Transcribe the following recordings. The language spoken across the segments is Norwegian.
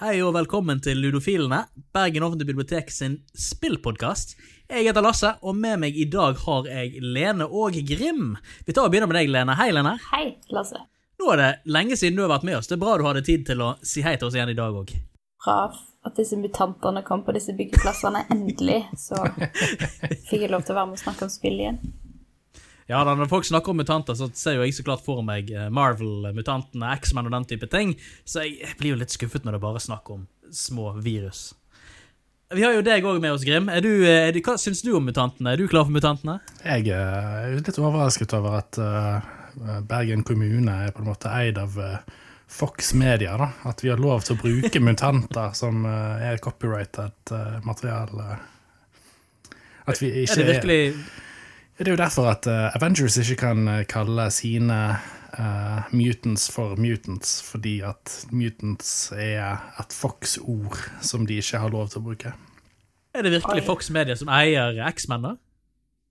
Hei og velkommen til Ludofilene, Bergen offentlige bibliotek sin spillpodkast. Jeg heter Lasse, og med meg i dag har jeg Lene og Grim. Vi tar og begynner med deg, Lene. Hei, Lene. Hei, Lasse. Nå er det lenge siden du har vært med oss. Det er bra du hadde tid til å si hei til oss igjen i dag òg. Bra at disse mutantene kom på disse byggeplassene. Endelig så fikk jeg lov til å være med og snakke om spill igjen. Ja, da, Når folk snakker om mutanter, så ser jo jeg så klart for meg eh, Marvel, mutantene, X-Men og den type ting, så jeg blir jo litt skuffet når det bare er snakk om små virus. Vi har jo deg òg med oss, Grim. Er du, er du, hva syns du om mutantene? Er du klar for mutantene? Jeg er litt overrasket over at uh, Bergen kommune er på en måte eid av uh, Fox Media. da. At vi har lov til å bruke mutanter som uh, er copyrighted materiale. At vi ikke er det virkelig det er jo derfor at uh, Avengers ikke kan kalle sine uh, mutants for mutants, fordi at mutants er et Fox-ord som de ikke har lov til å bruke. Er det virkelig Fox Media som eier X-Men, da?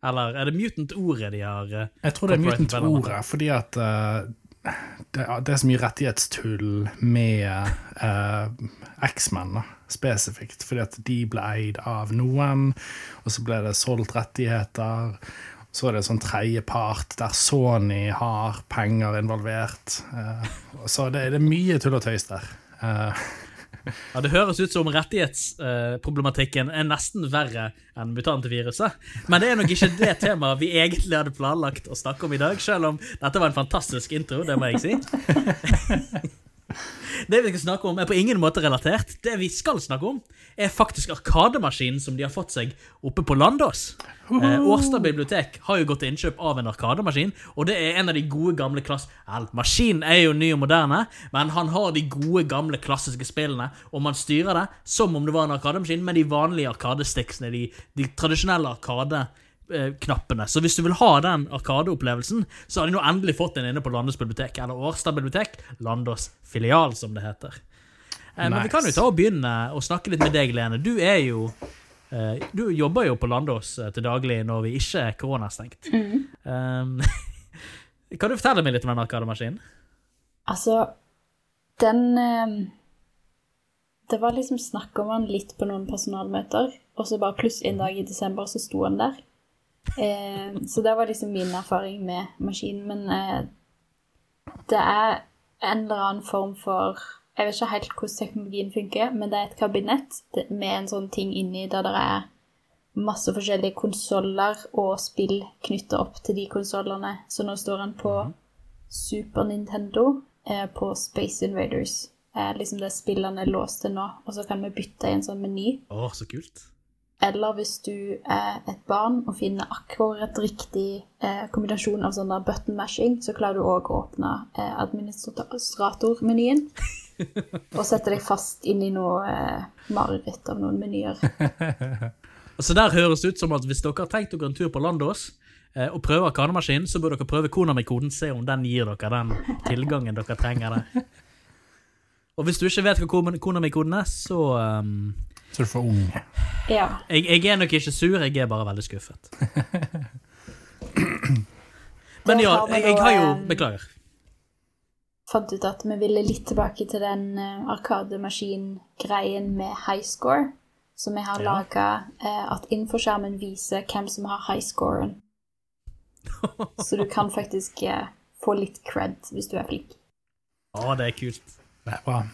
Eller er det mutant-ordet de har uh, Jeg tror det er mutant-ordet, fordi at det, det, er så mye rettighetstull med X-Men spesifikt, fordi at de ble eid av noen, og så ble det solgt rettigheter. Så er det sånn tredjepart der Sony har penger involvert. Så det, er mye tull og tøys der. Ja, Det høres ut som rettighetsproblematikken er nesten verre enn mutantviruset. Men det er nok ikke det temaet vi egentlig hadde planlagt å snakke om i dag, selv om dette var en fantastisk intro, det må jeg si. Det vi skal snakke om, er på ingen måte relatert. Det vi skal snakke om, er faktisk Arkademaskinen som de har fått seg oppe på Landås. Eh, Årstad bibliotek har jo gått til innkjøp av en Arkademaskin, og det er en av de gode, gamle klass... Vel, maskinen er jo ny og moderne, men han har de gode, gamle, klassiske spillene, og man styrer det som om det var en Arkademaskin, med de vanlige Arkadesticksene, de, de tradisjonelle Arkade knappene. Så hvis du vil ha den Arkadeopplevelsen, så har de nå endelig fått den inne på Landås bibliotek, eller Årstad bibliotek, Landås filial, som det heter. Nice. Men vi kan jo ta og begynne å snakke litt med deg, Lene. Du er jo Du jobber jo på Landås til daglig når vi ikke er koronastengt. Mm. Um, kan du fortelle meg litt om den Arkademaskinen? Altså, den Det var liksom snakk om den litt på noen personalmøter, og så bare pluss en dag i desember så sto den der. Eh, så det var liksom min erfaring med maskinen. Men eh, det er en eller annen form for Jeg vet ikke helt hvordan teknologien funker, men det er et kabinett med en sånn ting inni der det er masse forskjellige konsoller og spill knytta opp til de konsollene. Så nå står han på mm. Super Nintendo, eh, på Space Invaders. Eh, liksom det spillene er låst til nå, og så kan vi bytte i en sånn meny. Å, så kult. Eller hvis du er et barn og finner akkurat riktig eh, kombinasjon av sånn button mashing, så klarer du òg å åpne eh, administratormenyen. og sette deg fast inn i noe eh, mareritt av noen menyer. så Der høres det ut som at hvis dere har tenkt dere en tur på Landås eh, og prøver kanemaskinen, så bør dere prøve Konami-koden, se om den gir dere den tilgangen dere trenger der. Og hvis du ikke vet hva Konami-koden er, så um, så du får ung. Ja. Jeg, jeg, er nok ikke sur, jeg er bare veldig skuffet. Men ja, jeg, jeg, har jo Beklager. Fant ut at vi ville litt tilbake til den uh, Arkademaskin-greien med high score. Så vi har ja. laga uh, at infoskjermen viser hvem som har high scoren. så du kan faktisk uh, få litt cred hvis du er flink. Å, det er kult. Det er bra.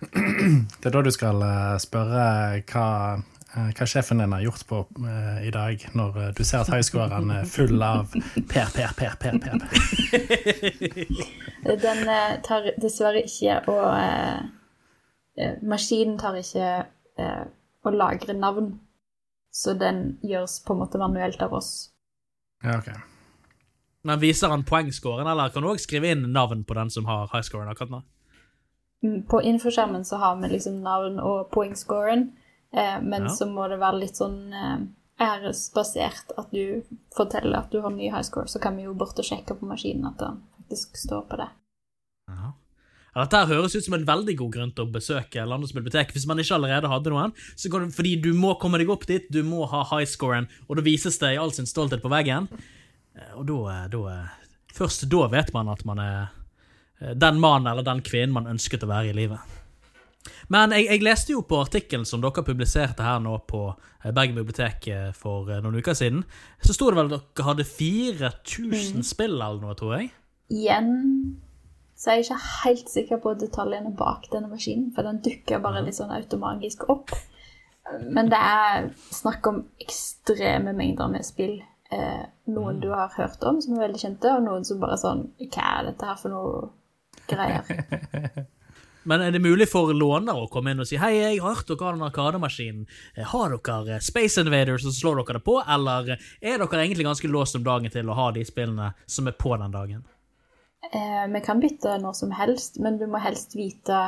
Det er da du skal eh, spørre hva, eh, hva sjefen din har gjort på uh, i dag, når du ser at highscoreren er full av Per, Per, Per, Per. per. Den tar dessverre ikke å Maskinen tar ikke å lagre navn, så den gjøres på en måte manuelt av oss. Ja, ok. Men Viser han poengscoren, eller kan du òg skrive inn navn på den som har highscoren akkurat nå? På infoskjermen så har vi liksom navn og poengscoren, eh, men ja. så må det være litt sånn eh, æresbasert at du forteller at du har ny high score, så kan vi jo bort og sjekke på maskinen at den faktisk står på det. Ja. Ja, dette her høres ut som en veldig god grunn til å besøke landets bibliotek. Hvis man ikke allerede hadde noen. Så du, fordi du må komme deg opp dit, du må ha high scoren, og da vises det i all sin stolthet på veggen. Eh, og da, eh, da eh, Først da vet man at man er den mannen eller den kvinnen man ønsket å være i livet. Men jeg, jeg leste jo på artikkelen som dere publiserte her nå på eh, Bergen bibliotek eh, for eh, noen uker siden, så sto det vel at dere hadde 4000 spill eller noe, tror jeg? Igjen så er jeg ikke helt sikker på detaljene bak denne maskinen, for den dukker bare litt sånn automagisk opp. Men det er snakk om ekstreme mengder med spill. Eh, noen du har hørt om, som er veldig kjente, og noen som bare sånn Hva er dette her for noe greier? Men er det mulig for lånere å komme inn og si Hei, jeg har hørt dere har den arkademaskinen. Eh, Har dere eh, Space Invaders, og så slår dere det på? Eller eh, er dere egentlig ganske låst om dagen til å ha de spillene som er på den dagen? Eh, vi kan bytte når som helst, men du må helst vite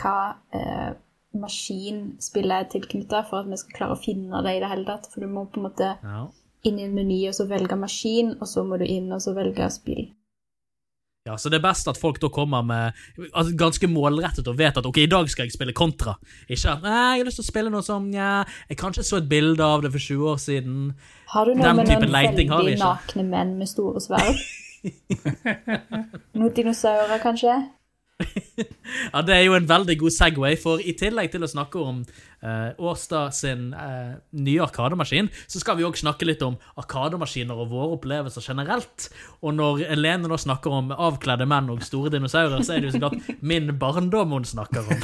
hva eh, maskin spillet er tilknytta for at vi skal klare å finne det i det hele tatt. For du må på en måte Ja. inn i en meny og så velge maskin, og så må du inn og så velge spill. Ja, Så det er best at folk da kommer med altså, ganske målrettet og vet at ok, i dag skal jeg spille kontra. Ikke at nei, jeg har lyst til å spille noe som nja, jeg kanskje så et bilde av det for 20 år siden. Har du noe Den med noen veldig nakne menn med store sverd? Noen dinosaurer, kanskje? Ja, Det er jo en veldig god Segway, for i tillegg til å snakke om eh, Årstad sin eh, nye arkademaskin, så skal vi òg snakke litt om arkademaskiner og våre opplevelser generelt. Og når Elene nå snakker om avkledde menn og store dinosaurer, så er det jo så klart min barndom hun snakker om.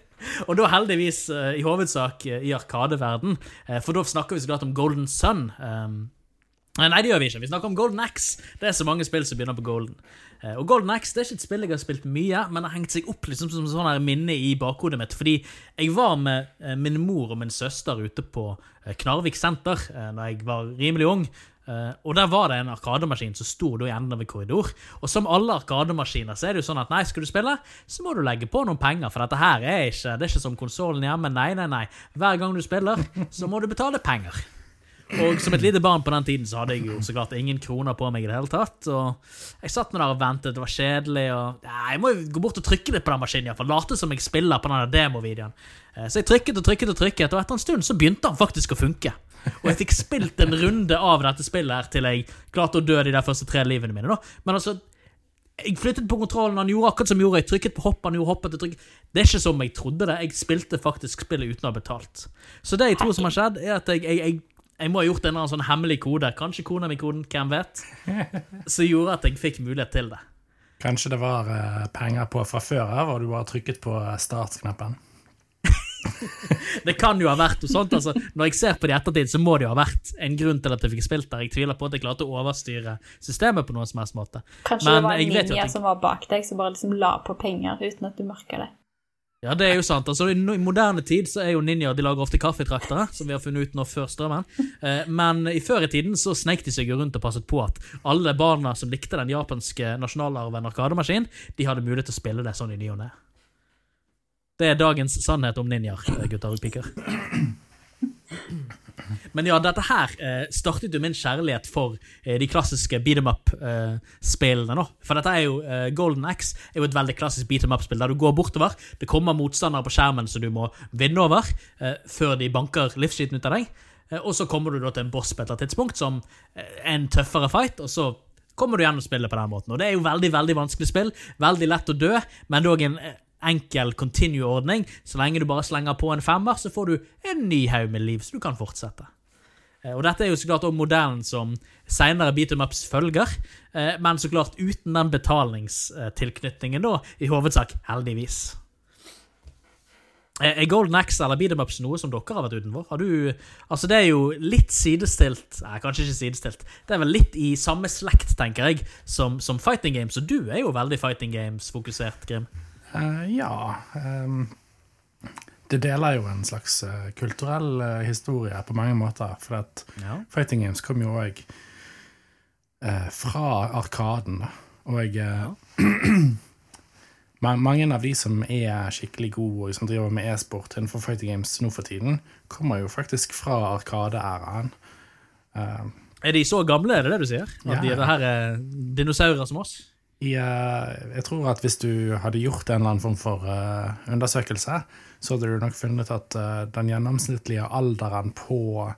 Og da heldigvis eh, i hovedsak eh, i arkadeverden, eh, for da snakker vi så klart om Golden Sun. Nei, det gjør vi ikke. Vi snakker om Golden Axe. Det er så mange spill som begynner på Golden. Eh, Og Golden Axe det er ikke et spill jeg har spilt mye, men har hengt seg opp liksom som sånn her minne i bakhodet mitt. Fordi jeg var med eh, min mor og min søster ute på eh, Knarvik senter da jeg var rimelig ung. Og der var det en arkademaskin som sto i enden av en korridor. Og som alle arkademaskiner så er det jo sånn at nei, skal du spille, så må du legge på noen penger. For dette her er ikke, det er ikke som konsollen hjemme. Nei, nei, nei. Hver gang du spiller, så må du betale penger. Og som et lite barn på den tiden så hadde jeg jo så klart ingen kroner på meg i det hele tatt. Og jeg satt nå der og ventet, det var kjedelig, og ja, jeg må jo gå bort og trykke litt på den maskinen, iallfall. Late som jeg spiller på den demovideoen. Eh, Så jeg trykket og trykket og trykket, og etter en stund så begynte han faktisk å funke. Og jeg fikk spilt en runde av dette spillet her til jeg klarte å dø de der første tre livene mine. da. Men altså, jeg flyttet på kontrollen, han gjorde akkurat som jeg gjorde. Jeg trykket på hopp, han gjorde hoppet, og trykket. Det er ikke som jeg trodde det. Jeg spilte faktisk spillet uten å ha betalt. Så det jeg tror som har skjedd, er at jeg, jeg, jeg, jeg må ha gjort en eller annen sånn hemmelig kode, kanskje Konami-koden, hvem vet, som gjorde at jeg fikk mulighet til det. Kanskje det var eh, penger på fra før av, og du bare trykket på eh, startknappen. Det kan jo ha vært noe sånt. altså, Når jeg ser på det i ettertid, så må det jo ha vært en grunn til at jeg fikk spilt der. Jeg tviler på at jeg klarte å overstyre systemet på noen som helst måte. Kanskje Men det var en linje ninja jeg- som var bak deg, som bare liksom la på penger uten at du merka det. Ja, det er jo sant. altså I moderne tid så er jo ninjaer De lager ofte kaffetraktere, som vi har funnet ut nå før strømmen. Eh, Men i før i tiden så sneik de seg jo rundt og passet på at alle barna som likte den japanske nasjonalarven Arkademaskin, de hadde mulighet til å spille det sånn i ny og ne. Det er dagens sannhet om ninjaer, eh, gutter og piker. Men ja, dette her eh, startet jo min kjærlighet for eh, de klassiske beat em up-spillene. nå. For dette er jo eh, Golden Axe er jo et veldig klassisk beat em up-spill der du går bortover. Det kommer motstandere på skjermen som du må vinne over eh, før de banker livsskiten ut av deg. Eh, og så kommer du da til en boss på et eller annet tidspunkt som eh, en tøffere fight, og så kommer du gjennom spillet på den måten. Og det er jo veldig veldig vanskelig spill. Veldig lett å dø, men det er òg en eh, enkel continue-ordning. Så lenge du bare slenger på en femmer, så får du en ny haug med liv, så du kan fortsette. Eh, Og dette er jo så klart også modellen som senere beat em ups følger, eh, men så klart uten den betalingstilknytningen, da, i hovedsak, heldigvis. Eh, Er Golden Axe eller beat em ups noe som dere har vært utenfor? Har du Altså, det er jo litt sidestilt Nei, kanskje ikke sidestilt. Det er vel litt i samme slekt, tenker jeg, som, som fighting games, og du er jo veldig fighting games-fokusert, Grim. Eh, ja um, Det deler jo en slags uh, kulturell uh, historie på mange måter. For at Ja. Fighting Games kom jo òg fra Arkaden. Og ma- mange av de som er skikkelig gode, og som driver med e-sport innenfor Fighting Games nå for tiden, kommer jo faktisk fra Arkade-æraen. Eh, Er de så gamle, er det det du sier? At Ja. de er det her er dinosaurer som oss? Eh, jeg tror at hvis du hadde gjort en eller annen form for eh, undersøkelse, så hadde du nok funnet at eh, den gjennomsnittlige alderen på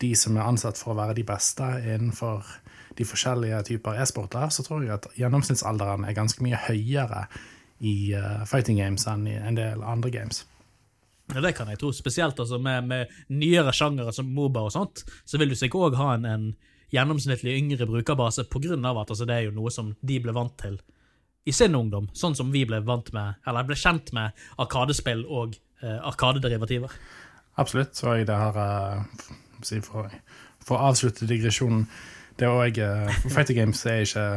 de som er ansatt for å være de beste innenfor de forskjellige typer e-sporter, så tror jeg at gjennomsnittsalderen er ganske mye høyere i fighting games enn i en del andre games. Ja, Det kan jeg tro. Spesielt altså, med, med nyere sjangere som Moba og sånt, så vil du sikkert òg ha en, en, gjennomsnittlig yngre brukerbase av at altså, det er jo noe som de ble vant til i sin ungdom. Sånn som vi ble med, ble kjent med arkadespill og eh, arkadederivativer. Absolutt. Så jeg det har uh, for, for å avslutte digresjonen det er også, uh, Fighter Games er ikke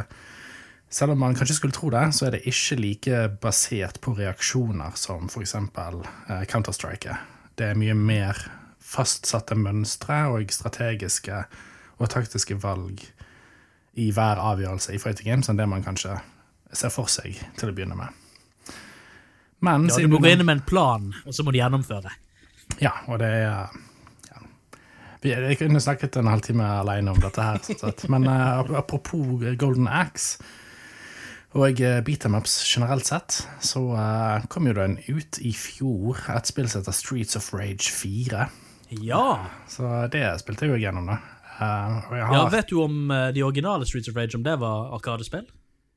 selv om man kanskje skulle tro det, så er det ikke like basert på reaksjoner som f.eks. Eh, Counter-Strike. Det er mye mer fastsatte mønstre og strategiske og taktiske valg i hver avgjørelse i Fighting Games enn det man kanskje ser for seg til å begynne med. Men, ja, du må gå inn med en plan, og så må du gjennomføre. Ja, og det er ja. Jeg kunne snakket en halvtime alene om dette her. Men uh, apropos Golden Axe og uh, beat em ups generelt sett, så uh, kom jo den ut i fjor, et spill som heter Streets of Rage 4. Ja! Så det spilte jeg jo gjennom, da. Uh, har... Ja, Vet du om uh, de originale Streets of Rage, om det var Arkadespill?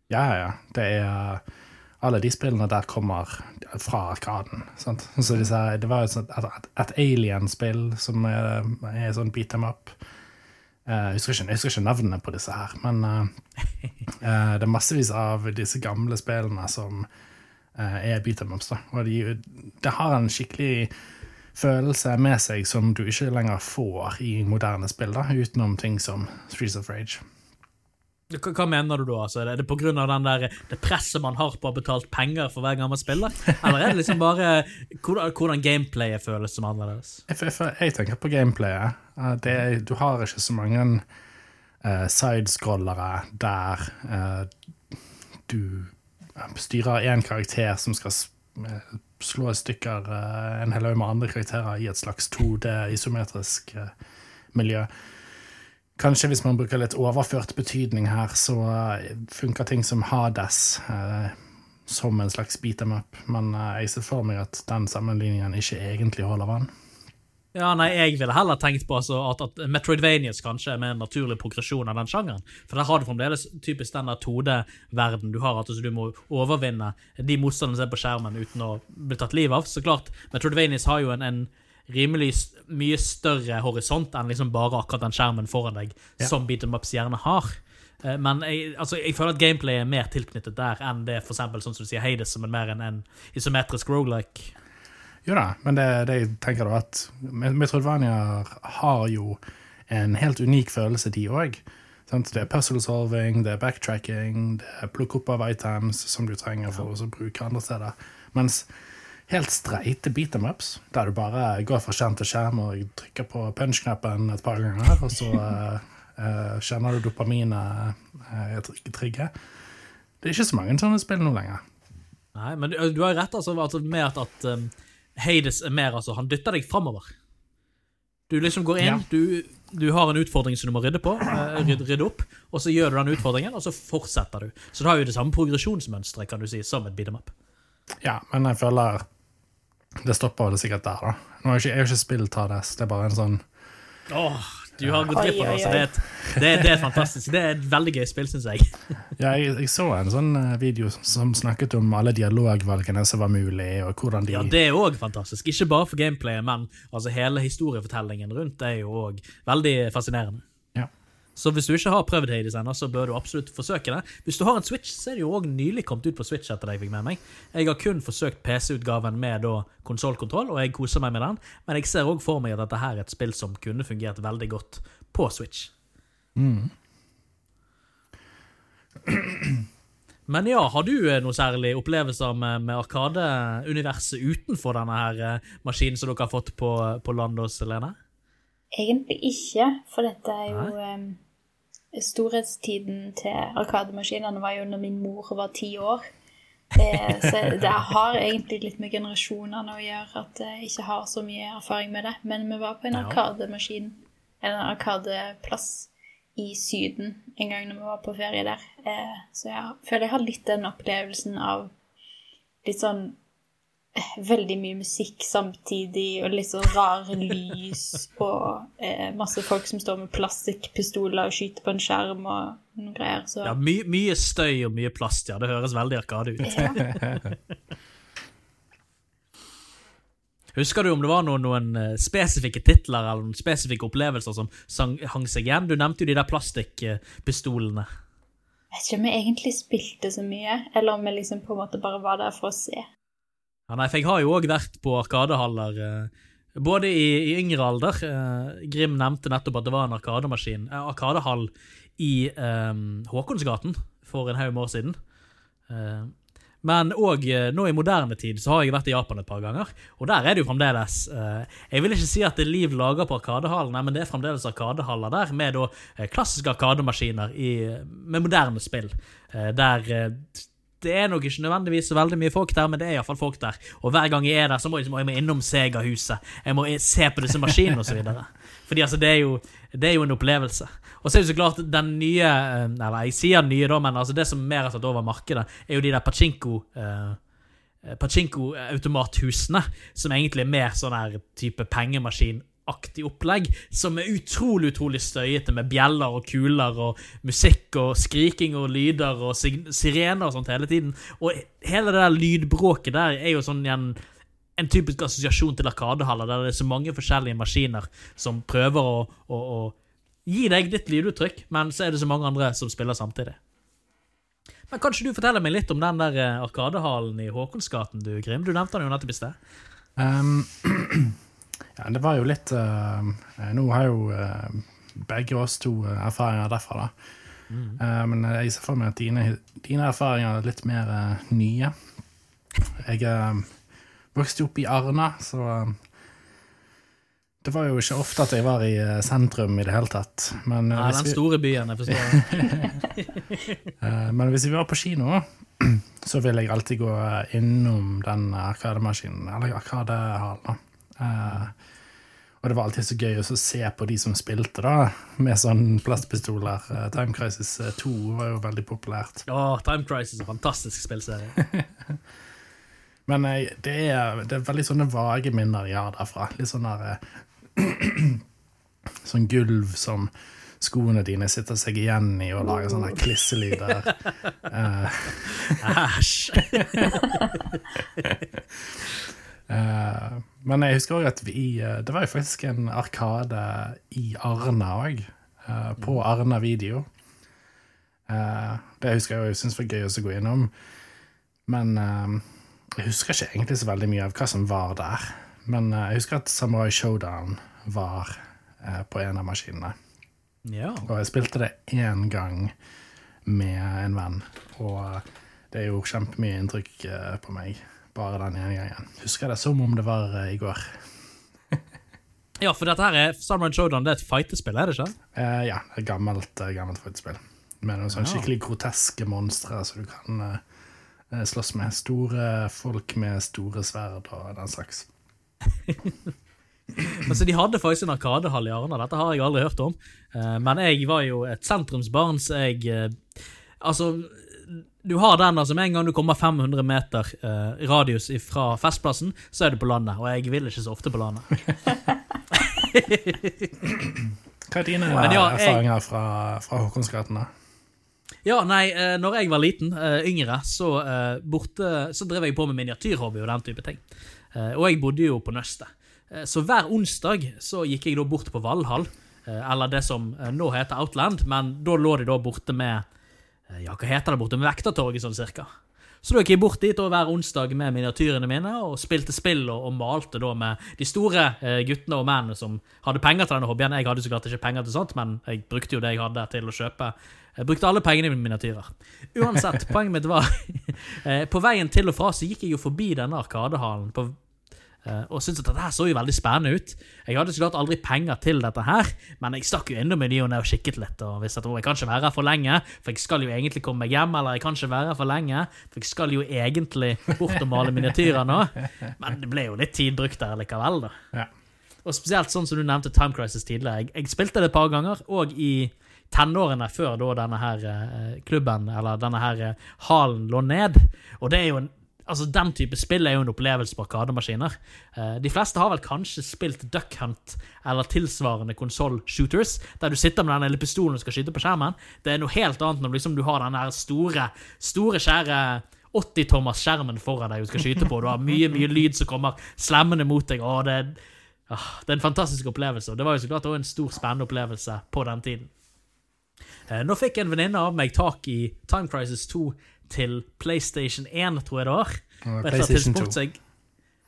Ja, ja. Det er Alle de spillene der kommer fra Arkaden. Sant? Så disse, det var et, et, et alien-spill som er, er sånn beat them up. Uh, jeg, husker ikke, jeg, husker navnene på disse her, men uh, uh, det er massevis av disse gamle spillene som er beat them ups. Og de, det har en skikkelig følelse med seg som du ikke lenger får i moderne spill, da, utenom ting som Streets of Rage. Hva, mener du da? Altså, er det pga. det presset man har på å ha betalt penger for hver gang man spiller? Eller er det liksom bare hvordan, hvordan gameplayet føles som annerledes? Jeg, jeg, tenker på gameplayet. Det, du har ikke så mange uh, sidescrollere der uh, du styrer én karakter som skal eh, slå i stykker uh, en hel haug med andre karakterer i et slags 2D isometrisk miljø. Kanskje hvis man bruker litt overført betydning her, så eh, funker ting som Hades eh, som en slags beat em up, men eh, jeg ser for meg at den sammenligningen ikke egentlig holder vann. Ja, nei, Jeg ville heller tenkt på altså, at, at Metroidvanias kanskje er mer en naturlig progresjon av den sjangeren. For der har du fremdeles typisk den 2D-verden du har, at altså, du må overvinne de motstanderne som er på skjermen uten å bli tatt liv av. Så klart, Metroidvanias har jo en, en rimelig mye større horisont enn liksom bare akkurat den skjermen foran deg, ja. som beat em ups gjerne har. Eh, men jeg, altså, jeg, føler at gameplay er mer tilknyttet der enn det for eksempel, sånn som du sier, Hades, som er mer enn en isometrisk rogelike. Jo da, men det, det jeg tenker da at Metroidvania har jo en helt unik følelse, de òg. Det er puzzle solving, det er backtracking, det er plukke opp av items som du trenger for å bruke andre steder. Mens helt streite beat em ups, der du bare går fra skjerm til skjerm og trykker på punch-knappen et par ganger, og så uh, kjenner du dopaminet uh, trigge. Det er ikke så mange sånne spill nå lenger. Nei, men du, du har rett altså, altså, med at, at um, Hades er mer altså, Han dytter deg framover. Du liksom går inn, ja. du, du, har en utfordring som du må rydde på, rydde, rydde, opp, og så gjør du den utfordringen, og så fortsetter du. Så det har jo det samme progresjonsmønsteret kan du si, som et beat'em up. Ja, men jeg føler det stopper vel sikkert der, da. Nå har jeg ikke, ikke spilt Hades, det er bare en sånn Åh, du har gått glipp av det. Det, det, det, er fantastisk. Det er et veldig gøy spill, syns jeg. ja, jeg, jeg, så en sånn eh, video som, som, snakket om alle dialogvalgene som var mulig, og hvordan de Ja, det er òg fantastisk. Ikke bare for gameplayet, men altså, hele historiefortellingen rundt er jo òg veldig fascinerende. Så hvis du ikke har prøvd Hades ennå, så bør du absolutt forsøke det. Hvis du har en Switch, så er det jo òg nylig kommet ut på Switch etter det jeg fikk med meg. Jeg har kun forsøkt PC-utgaven med da konsollkontroll, og jeg koser meg med den. Men jeg ser òg for meg at dette her er et spill som kunne fungert veldig godt på Switch. Mm. Men ja, har du eh, noe særlig opplevelser med, med Arkade-universet utenfor denne her eh, maskinen som dere har fått på, på Landås, Lene? Egentlig ikke, for dette er jo um, Storhetstiden til Arkademaskinene var jo når min mor var ti år. Eh, så det har egentlig litt med generasjonene å gjøre at jeg ikke har så mye erfaring med det. Men vi var på en arkademaskin, en arkadeplass i Syden en gang når vi var på ferie der. Eh, så jeg føler jeg har litt den opplevelsen av litt sånn veldig mye musikk samtidig, og litt sånn rare lys, og eh, masse folk som står med plastikkpistoler og skyter på en skjerm og noen greier, så Ja, my, mye støy og mye plast, ja. Det høres veldig Arkade ut. ja. Husker du om det var noen, noen eh, spesifikke titler eller noen spesifikke opplevelser som sang, hang seg igjen? Du nevnte jo de der plastikkpistolene. Jeg vet ikke om jeg egentlig spilte så mye, eller om jeg liksom på en måte bare var der for å se. Ja, nei, for jeg har jo òg vært på arkadehaller, eh, både i, i yngre alder. Eh, Grim nevnte nettopp at det var en arkademaskin, eh, arkadehall i eh, Håkonsgaten for en haug med år siden. Eh, men òg nå i moderne tid så har jeg vært i Japan et par ganger, og der er det jo fremdeles eh, Jeg vil ikke si at det er liv laga på arkadehallene, men det er fremdeles arkadehaller der med da klassiske arkademaskiner i, med moderne spill, eh, der eh, det er nok ikke nødvendigvis så veldig mye folk der, men det er iallfall folk der. Og hver gang jeg er der, så må jeg, må jeg innom Sega-huset. Jeg må se på disse maskinene osv. Fordi altså, det er, jo, det er jo en opplevelse. Og så er det så klart den nye eh, Eller jeg sier den nye, da, men altså det som mer har tatt over markedet, er jo de der pachinko eh, Pachinko-automathusene, som egentlig er mer sånn her type pengemaskinaktig opplegg, som er utrolig utrolig støyete, med bjeller og kuler og musikk og skriking og lyder og sirener og sånt hele tiden. Og hele det der lydbråket der er jo sånn igjen en typisk assosiasjon til arkadehaller, der det er så mange forskjellige maskiner som prøver å, å, å gi deg ditt lyduttrykk, men så er det så mange andre som spiller samtidig. Men Kanskje du forteller meg litt om den der eh, arkadehallen i Håkonsgaten, du, Grim? Du nevnte den jo nettopp i sted. Um, ja, det var jo litt uh, Nå har jo uh, begge oss to uh, erfaringer derfra, da. Uh, men jeg ser for meg at dine, dine erfaringer er litt mer nye. Jeg vokste opp i Arna, så det var jo ikke ofte at jeg var i sentrum i det hele tatt. Men, Nei, den vi, store byen, jeg forstår. men hvis vi var på kino, så ville jeg alltid gå innom den arkademaskinen, eller arkadehallen. Uh, og det var alltid så gøy å se på de som spilte, da, med sånn plastpistoler. Uh, Time Crisis uh, 2 var jo veldig populært. Ja, Time Crisis er en fantastisk spillserie. Men eh, det, er, det er veldig sånne vage minner jeg har derfra. Litt sånn eh, Sånn gulv som skoene dine sitter seg igjen i og lager sånne klisselyder. Eh, Æsj. Eh, men jeg husker òg at vi eh, Det var jo faktisk en arkade i Arna òg. på Arna Video. Eh, det husker jeg jo syns var gøy å gå innom. Men eh, jeg husker ikke egentlig så veldig mye av hva som var der. Men eh, jeg husker at Samurai Showdown var eh, på en av maskinene. Ja. Og jeg spilte det én gang med en venn. Og eh, det gjorde kjempemye inntrykk eh, på meg, bare den ene gangen. Husker det som om det var uh, i går. ja, for dette her er Summer Showdown, det er et fightespill, er det ikke? Uh, ja, et gammelt, uh, gammelt fightespill. Med noen sånne Ja. skikkelig groteske monstre som du kan slåss med. Store folk med store sverd og den slags. Altså, De hadde faktisk en arkadehall i Arna, dette har jeg aldri hørt om. Men jeg var jo et sentrumsbarn, så jeg Altså, du har den altså med en gang du kommer 500 meter eh, radius fra Festplassen, så er du på landet. Og jeg vil ikke så ofte på landet. Hva er dine Men ja, erfaringer fra, fra Håkonsgaten? da? Ja, nei, eh, når jeg var liten, eh, yngre, så, eh, borte, så drev jeg på med miniatyrhobby og den type ting. Eh, Og jeg bodde jo på Nøstet. Eh, Så hver onsdag så gikk jeg da bort på Valhall, eller det som nå heter Outland, men da lå de da borte med Ja, hva heter det borte? ved Vektertorget, sånn cirka. Så da gikk jeg bort dit og hver onsdag med miniatyrene mine og spilte spill og, og malte da med de store eh, guttene og mennene som hadde penger til denne hobbyen. Jeg hadde så klart ikke penger til sånt, men jeg brukte jo det jeg hadde til å kjøpe. Jeg brukte alle pengene i miniatyrer. Uansett, poenget mitt var eh, På veien til og fra så gikk jeg jo forbi denne arkadehallen på, eh, og syntes at dette her så jo veldig spennende ut. Jeg hadde så klart aldri penger til dette her, men jeg stakk jo innom i ny og ne og kikket litt. Og visste at jeg kan ikke være her for lenge, for jeg skal jo egentlig komme meg hjem. Eller jeg kan ikke være her for lenge, for jeg skal jo egentlig bort og male miniatyrer nå. Men det ble jo litt tid brukt der likevel, da. Ja. Og spesielt sånn som du nevnte Time Crisis tidligere. Jeg, jeg spilte det et par ganger, og i tenårene før da denne her eh, klubben, eller denne her halen, hallen lå ned. Og det er jo en Altså, Den type spill er jo en opplevelse på arkademaskiner. Eh, de fleste har vel kanskje spilt Duck Hunt eller tilsvarende konsoll-shooters, der du sitter med den lille pistolen og skal skyte på skjermen. Det er noe helt annet når liksom, du har den der store, store, skjære 80-tommers skjermen foran deg du skal skyte på. Du har mye mye lyd som kommer slemmende mot deg. og det, ah, det er en fantastisk opplevelse. og Det var jo så klart også en stor, spennende opplevelse på den tiden. Eh, nå fikk en venninne av meg tak i Time Crisis 2 til PlayStation 1, tror jeg det var. Ja, PlayStation 2. så jeg-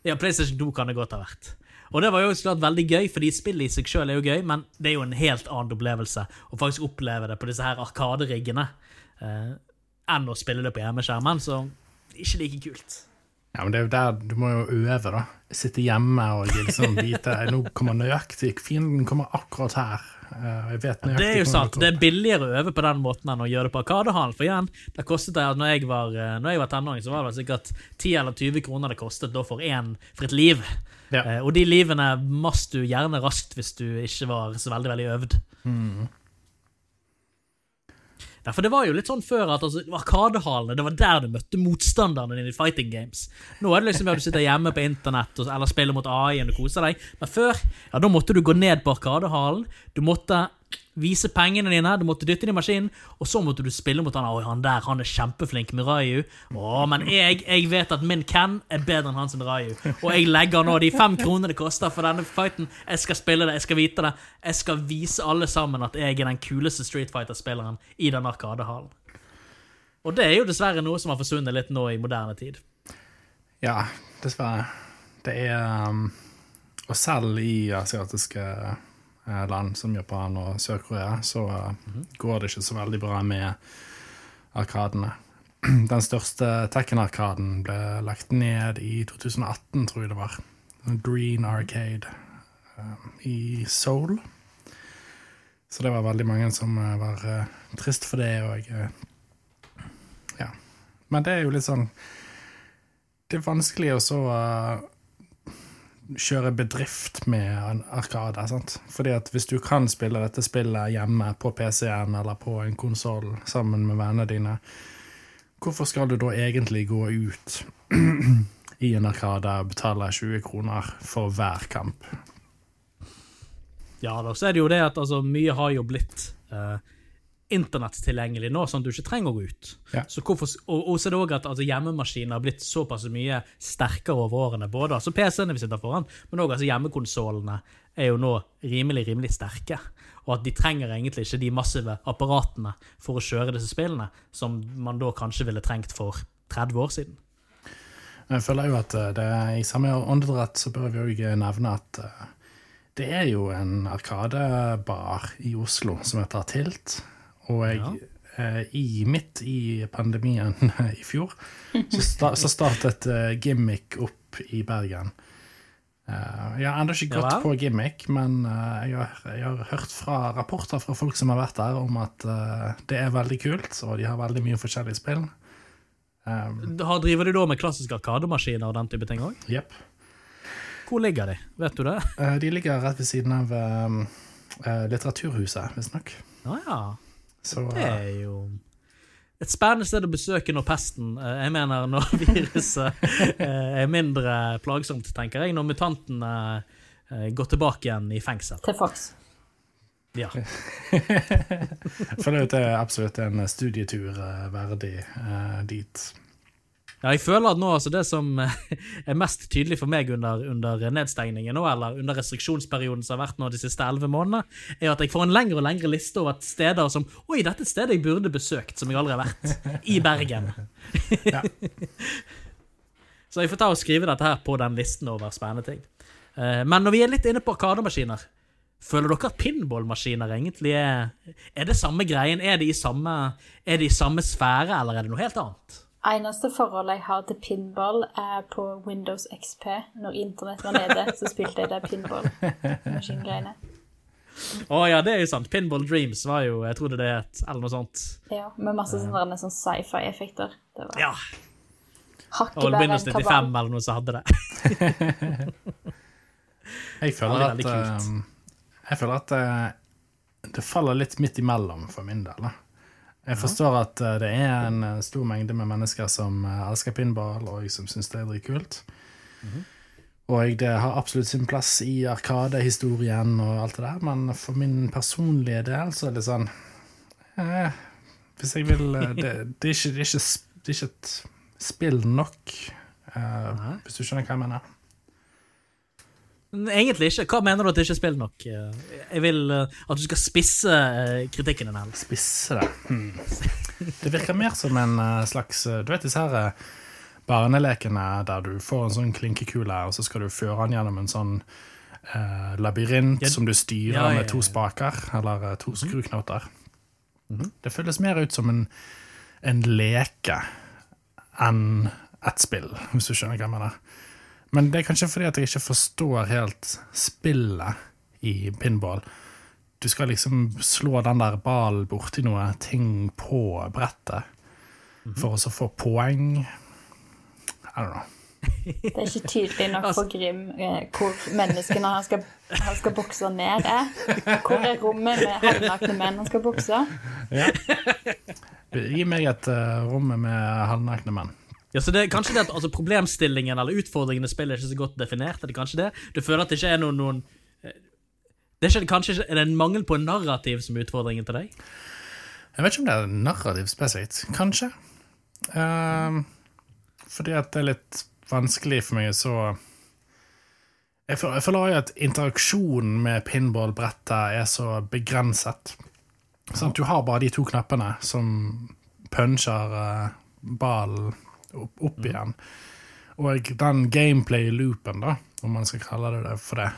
Ja, PlayStation 2 kan det godt ha vært. Og det var jo klart veldig gøy, fordi spillet i seg sjøl er jo gøy, men det er jo en helt annen opplevelse å faktisk oppleve det på disse her arkaderiggene eh, enn å spille det på hjemmeskjermen, så ikke like kult. Ja, men det er jo der du må jo øve, da. Sitte hjemme og liksom vite Nå kommer nøyaktig Fienden kommer akkurat her. Eh, nøyaktig Det er jo sant. Det er billigere å øve på den måten enn å gjøre det på Arkadehallen. For igjen, det kostet det når jeg var, eh, når jeg var tenåring, så var det sikkert 10 eller 20 kroner det kostet da for én for et liv. Ja. Eh, Og de livene mast du gjerne raskt hvis du ikke var så veldig, veldig øvd. Mm. Ja, for det var jo litt sånn før at altså, Arkadehallene det var der du møtte motstanderne dine i fighting games. Nå er det liksom at du sitter hjemme på internett og, eller spiller mot AI-en og koser deg. Men før ja, da måtte du gå ned på Arkadehallen. Du måtte vise pengene dine, du måtte dytte dem i maskinen, og så måtte du spille mot han. Oi, han der han er kjempeflink med Rayu. Å, men jeg, jeg vet at min Ken er bedre enn hans sin Rayu. Og jeg legger nå de fem kronene det koster for denne fighten. Jeg skal spille det, jeg skal vite det. Jeg skal vise alle sammen at jeg er den kuleste Street Fighter-spilleren i den arkadehallen. Og det er jo dessverre noe som har forsvunnet litt nå i moderne tid. Ja, dessverre. Det er um, Og selv i asiatiske land som Japan og Sør-Korea, så eh, går det ikke så veldig bra med arkadene. Den største Tekken-arkaden ble lagt ned i 2018, tror jeg det var. Green Arcade eh, i Seoul. Så det var veldig mange som eh, var eh, trist for det, og eh, Ja. Men det er jo litt sånn det er vanskelig å så kjøre bedrift med en arkade. sant? Fordi at hvis du kan spille dette spillet hjemme på PC-en eller på en konsoll sammen med vennene dine, hvorfor skal du da egentlig gå ut i en arkade og betale 20 kroner for hver kamp? Ja da, så er det jo det at altså, mye har jo blitt uh, internettilgjengelig nå, sånn at du ikke trenger å gå ut. Ja. Så hvorfor, og, og så er det også at altså, hjemmemaskiner har blitt såpass mye sterkere over årene. Både altså PC-ene vi sitter foran, men også altså, hjemmekonsollene er jo nå rimelig, rimelig sterke. Og at de trenger egentlig ikke de massive apparatene for å kjøre disse spillene, som man da kanskje ville trengt for 30 år siden. Jeg føler jo at uh, det i samme åndedrett så bør vi òg nevne at uh, det er jo en arkadebar i Oslo som heter Tilt. Og jeg, eh, i, midt i pandemien i fjor, så, sta, så startet eh, Gimmick opp i Bergen. Eh, jeg har ennå ikke gått ja, på Gimmick, men jeg, har, jeg har hørt fra rapporter fra folk som har vært der, om at det er veldig kult, og de har veldig mye forskjellige spill. Um, Har- Driver de da med klassiske arkademaskiner og den type ting òg? Yep. Hvor ligger de? Vet du det? De ligger rett ved siden av um, Litteraturhuset, visstnok. Ja, ja. Så Det eh, er jo et spennende sted å besøke når pesten eh, Jeg mener når viruset eh, er mindre plagsomt, tenker jeg. Når mutantene går tilbake igjen i fengsel. Til faks. Ja. jeg føler at det er absolutt en studietur verdig eh, dit. Ja, jeg føler at nå altså det som eh, er mest tydelig for meg under, under nedstengningen nå, eller under restriksjonsperioden som har vært nå de siste elleve månedene, er at jeg får en lengre og lengre liste over steder som Oi, dette er et sted jeg burde besøkt, som jeg aldri har vært. I Bergen. Ja. Så jeg får ta og skrive dette her på den listen over spennende ting. Eh, Men når vi er litt inne på arkademaskiner, føler dere at pinballmaskiner egentlig er Er det samme greien? Er de i samme, er de i samme sfære, eller er det noe helt annet? Eneste forholdet jeg har til pinball, er på Windows XP. Når internett var nede, så spilte jeg det pinball-maskingreiene. Å ja, det er jo sant. Pinball Dreams var jo Jeg trodde det het eller noe sånt. Ja, med masse sånne, sånn sci-fi-effekter. Det var Ja. hakket Og Windows 95 eller noe som hadde det. Jeg føler at, kult. eh, jeg føler at eh, det faller litt midt imellom for min del. Da. Jeg forstår at eh, det er en eh, stor mengde med mennesker som eh, elsker pinball, og som syns det er dritkult. Og det har absolutt sin plass i Arkadehistorien og alt det der, men for min personlige del så er det sånn eh, Hvis jeg vil det, det, er ikke, det, er ikke, det er ikke et spill nok, eh, hvis du skjønner hva jeg mener. Egentlig ikke. Hva mener du at det ikke er spill nok? Eh, Jeg vil eh, at du skal spisse eh, kritikken din. Hell. Spisse det. Hmm. Det virker mer som en slags Du vet disse her barnelekene der du får en sånn klinkekule, og så skal du føre den gjennom en sånn eh, labyrint Ja, som du styrer ja, ja, med to spaker, eller to skruknoter. Det føles mer ut som en, en leke enn et spill, hvis du skjønner hva jeg mener. Men det er kanskje fordi at jeg ikke forstår helt spillet i pinball. Du skal liksom slå den der ballen borti noe ting på brettet for å så få poeng. I don't know. Det er ikke tydelig nok for Grim eh, hvor menneskene han skal, han skal bokse ned, er. Hvor er rommet med halvnakne menn han skal bokse? Gi meg et uh, rom med halvnakne menn. Ja, så det er kanskje det at altså, Problemstillingen eller utfordringen i spillet er ikke så godt definert. Er det kanskje det? Du føler at det ikke er noen, noen eh, det er, ikke, kanskje, er det en mangel på narrativ som er utfordringen til deg? Jeg vet ikke om det er narrativ spesifikt. Kanskje. Ehm, fordi at det er litt vanskelig for meg så Jeg føler, jeg føler at interaksjonen med pinballbrettet er så begrenset. Sånn at du har bare de to knappene som puncher uh, ballen opp, opp igjen. Og den gameplay-loopen, da, om man skal kalle det det for det,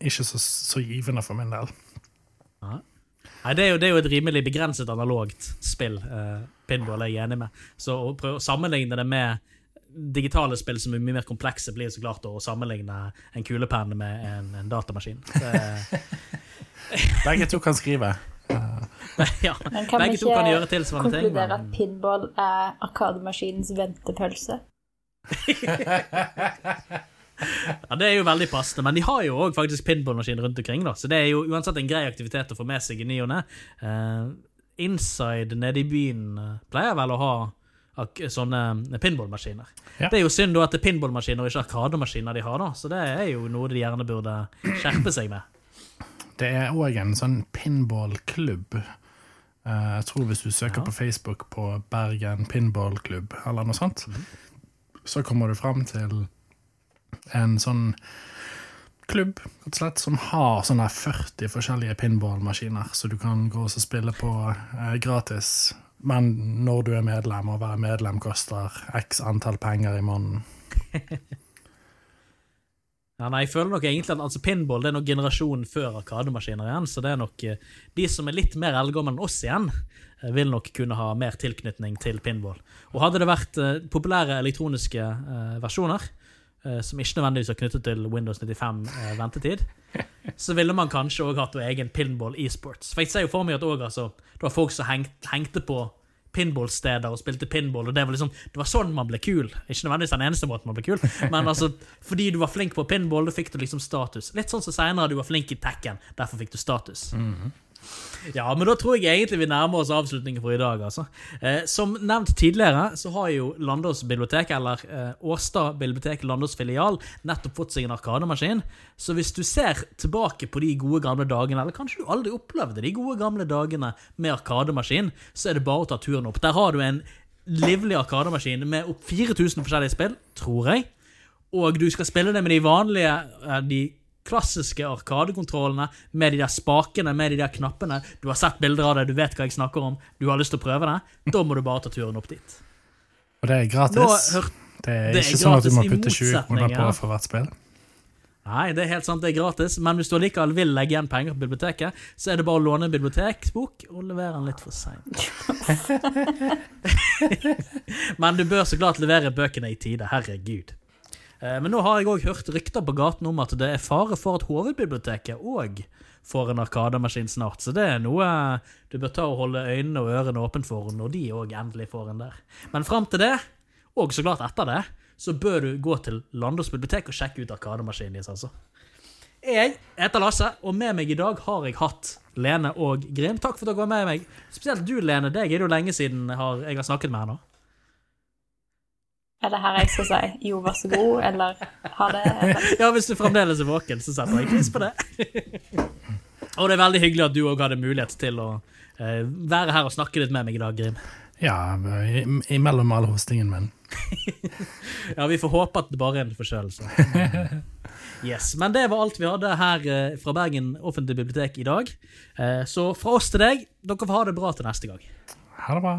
ikke så, så givende for min del. Nei, det er, jo, det er jo et rimelig begrenset analogt spill. Uh, pinball er jeg enig med. Så å prøve å sammenligne det med digitale spill som er mye mer komplekse, blir så klart å sammenligne en kulepenn med en, en datamaskin. Det, Begge to kan skrive. Ja, Men kan vi begge to kan gjøre ikke tilsvarende ting. konkludere at pinball er Arkademaskinens ventepølse? ja, det er jo veldig passende, men de har jo òg faktisk pinballmaskin rundt omkring, da, så det er jo uansett en grei aktivitet å få med seg i ny og ne. Eh, inside nede i byen eh, pleier vel å ha ak sånne pinballmaskiner. Ja. Det er jo synd da at det er pinballmaskiner og ikke arkademaskiner de har, da, så det er jo noe de gjerne burde skjerpe seg med. Det er òg en sånn pinballklubb. Eh, jeg tror hvis du søker Ja. på Facebook på Bergen pinballklubb, eller noe sånt, mm. så kommer du fram til en sånn klubb slett, som har sånne 40 forskjellige pinballmaskiner, så du kan gå og spille på eh, gratis. Men når du er medlem, og å være medlem koster x antall penger i måneden. Ja, nei, jeg føler nok egentlig at altså, pinball det er nok generasjonen før arkademaskiner igjen, så det er nok eh, de som er litt mer eldgamle enn oss igjen, eh, vil nok kunne ha mer tilknytning til pinball. Og hadde det vært eh, populære elektroniske versjoner, som ikke nødvendigvis er knyttet til Windows 95 eh, ventetid, så ville man kanskje òg hatt egen pinball e-sports. For jeg ser jo for meg at også, altså, det var folk som hengt, hengte på pinballsteder og spilte pinball, og det var liksom Det var sånn man ble kul. Ikke nødvendigvis den eneste måten man ble kul, men altså fordi du var flink på pinball, da fikk du liksom status. Litt sånn som seinere du var flink i Tekken, derfor fikk du status. Ja, men da tror jeg egentlig vi nærmer oss avslutningen for i dag, altså. Eh, som nevnt tidligere, så har jo Landås bibliotek, eller eh, Årstad bibliotek, Landås filial, nettopp fått seg en arkademaskin. Så hvis du ser tilbake på de gode gamle dagene, eller kanskje du aldri opplevde de gode gamle dagene med arkademaskin, så er det bare å ta turen opp. Der har du en livlig arkademaskin med opp 4000 forskjellige spill, tror jeg. Og du skal spille det med de vanlige, eh, de klassiske arkadekontrollene, med de der spakene, med de der knappene. Du har sett bilder av det, du vet hva jeg snakker om, du har lyst til å prøve det. Da må du bare ta turen opp dit. Og det er gratis. Det er ikke sånn at du må putte 20 kroner på for hvert spill. Nei, det er helt sant, det er gratis, men hvis du allikevel vil legge igjen penger på biblioteket, så er det bare å låne en biblioteksbok og levere den litt for seint. men du bør så klart levere bøkene i tide, herregud. Eh, Men nå har jeg òg hørt rykter på gaten om at det er fare for at hovedbiblioteket òg får en arkademaskin snart, så det er noe du bør ta og holde øynene og ørene åpne for når de òg endelig får en der. Men fram til det, og så klart etter det, så bør du gå til Landås bibliotek og sjekke ut arkademaskinen deres, altså. Jeg heter Lasse, og med meg i dag har jeg hatt Lene og Grim. Takk for at dere var med meg. Spesielt du, Lene. Deg er det jo lenge siden jeg har, snakket med her nå. Er det her jeg skal si 'jo, vær så god', eller ha det Ja, hvis du fremdeles er våken, så setter jeg pris på det. og det er veldig hyggelig at du òg hadde mulighet til å uh, være her og snakke litt med meg i dag, Grim. Ja, imellom all hostingen min. Ja, vi får håpe at det bare er en forkjølelse. Yes, Men det var alt vi hadde her eh, fra Bergen offentlige bibliotek i dag. Eh, Så fra oss til deg, dere får ha det bra til neste gang. Ha det bra.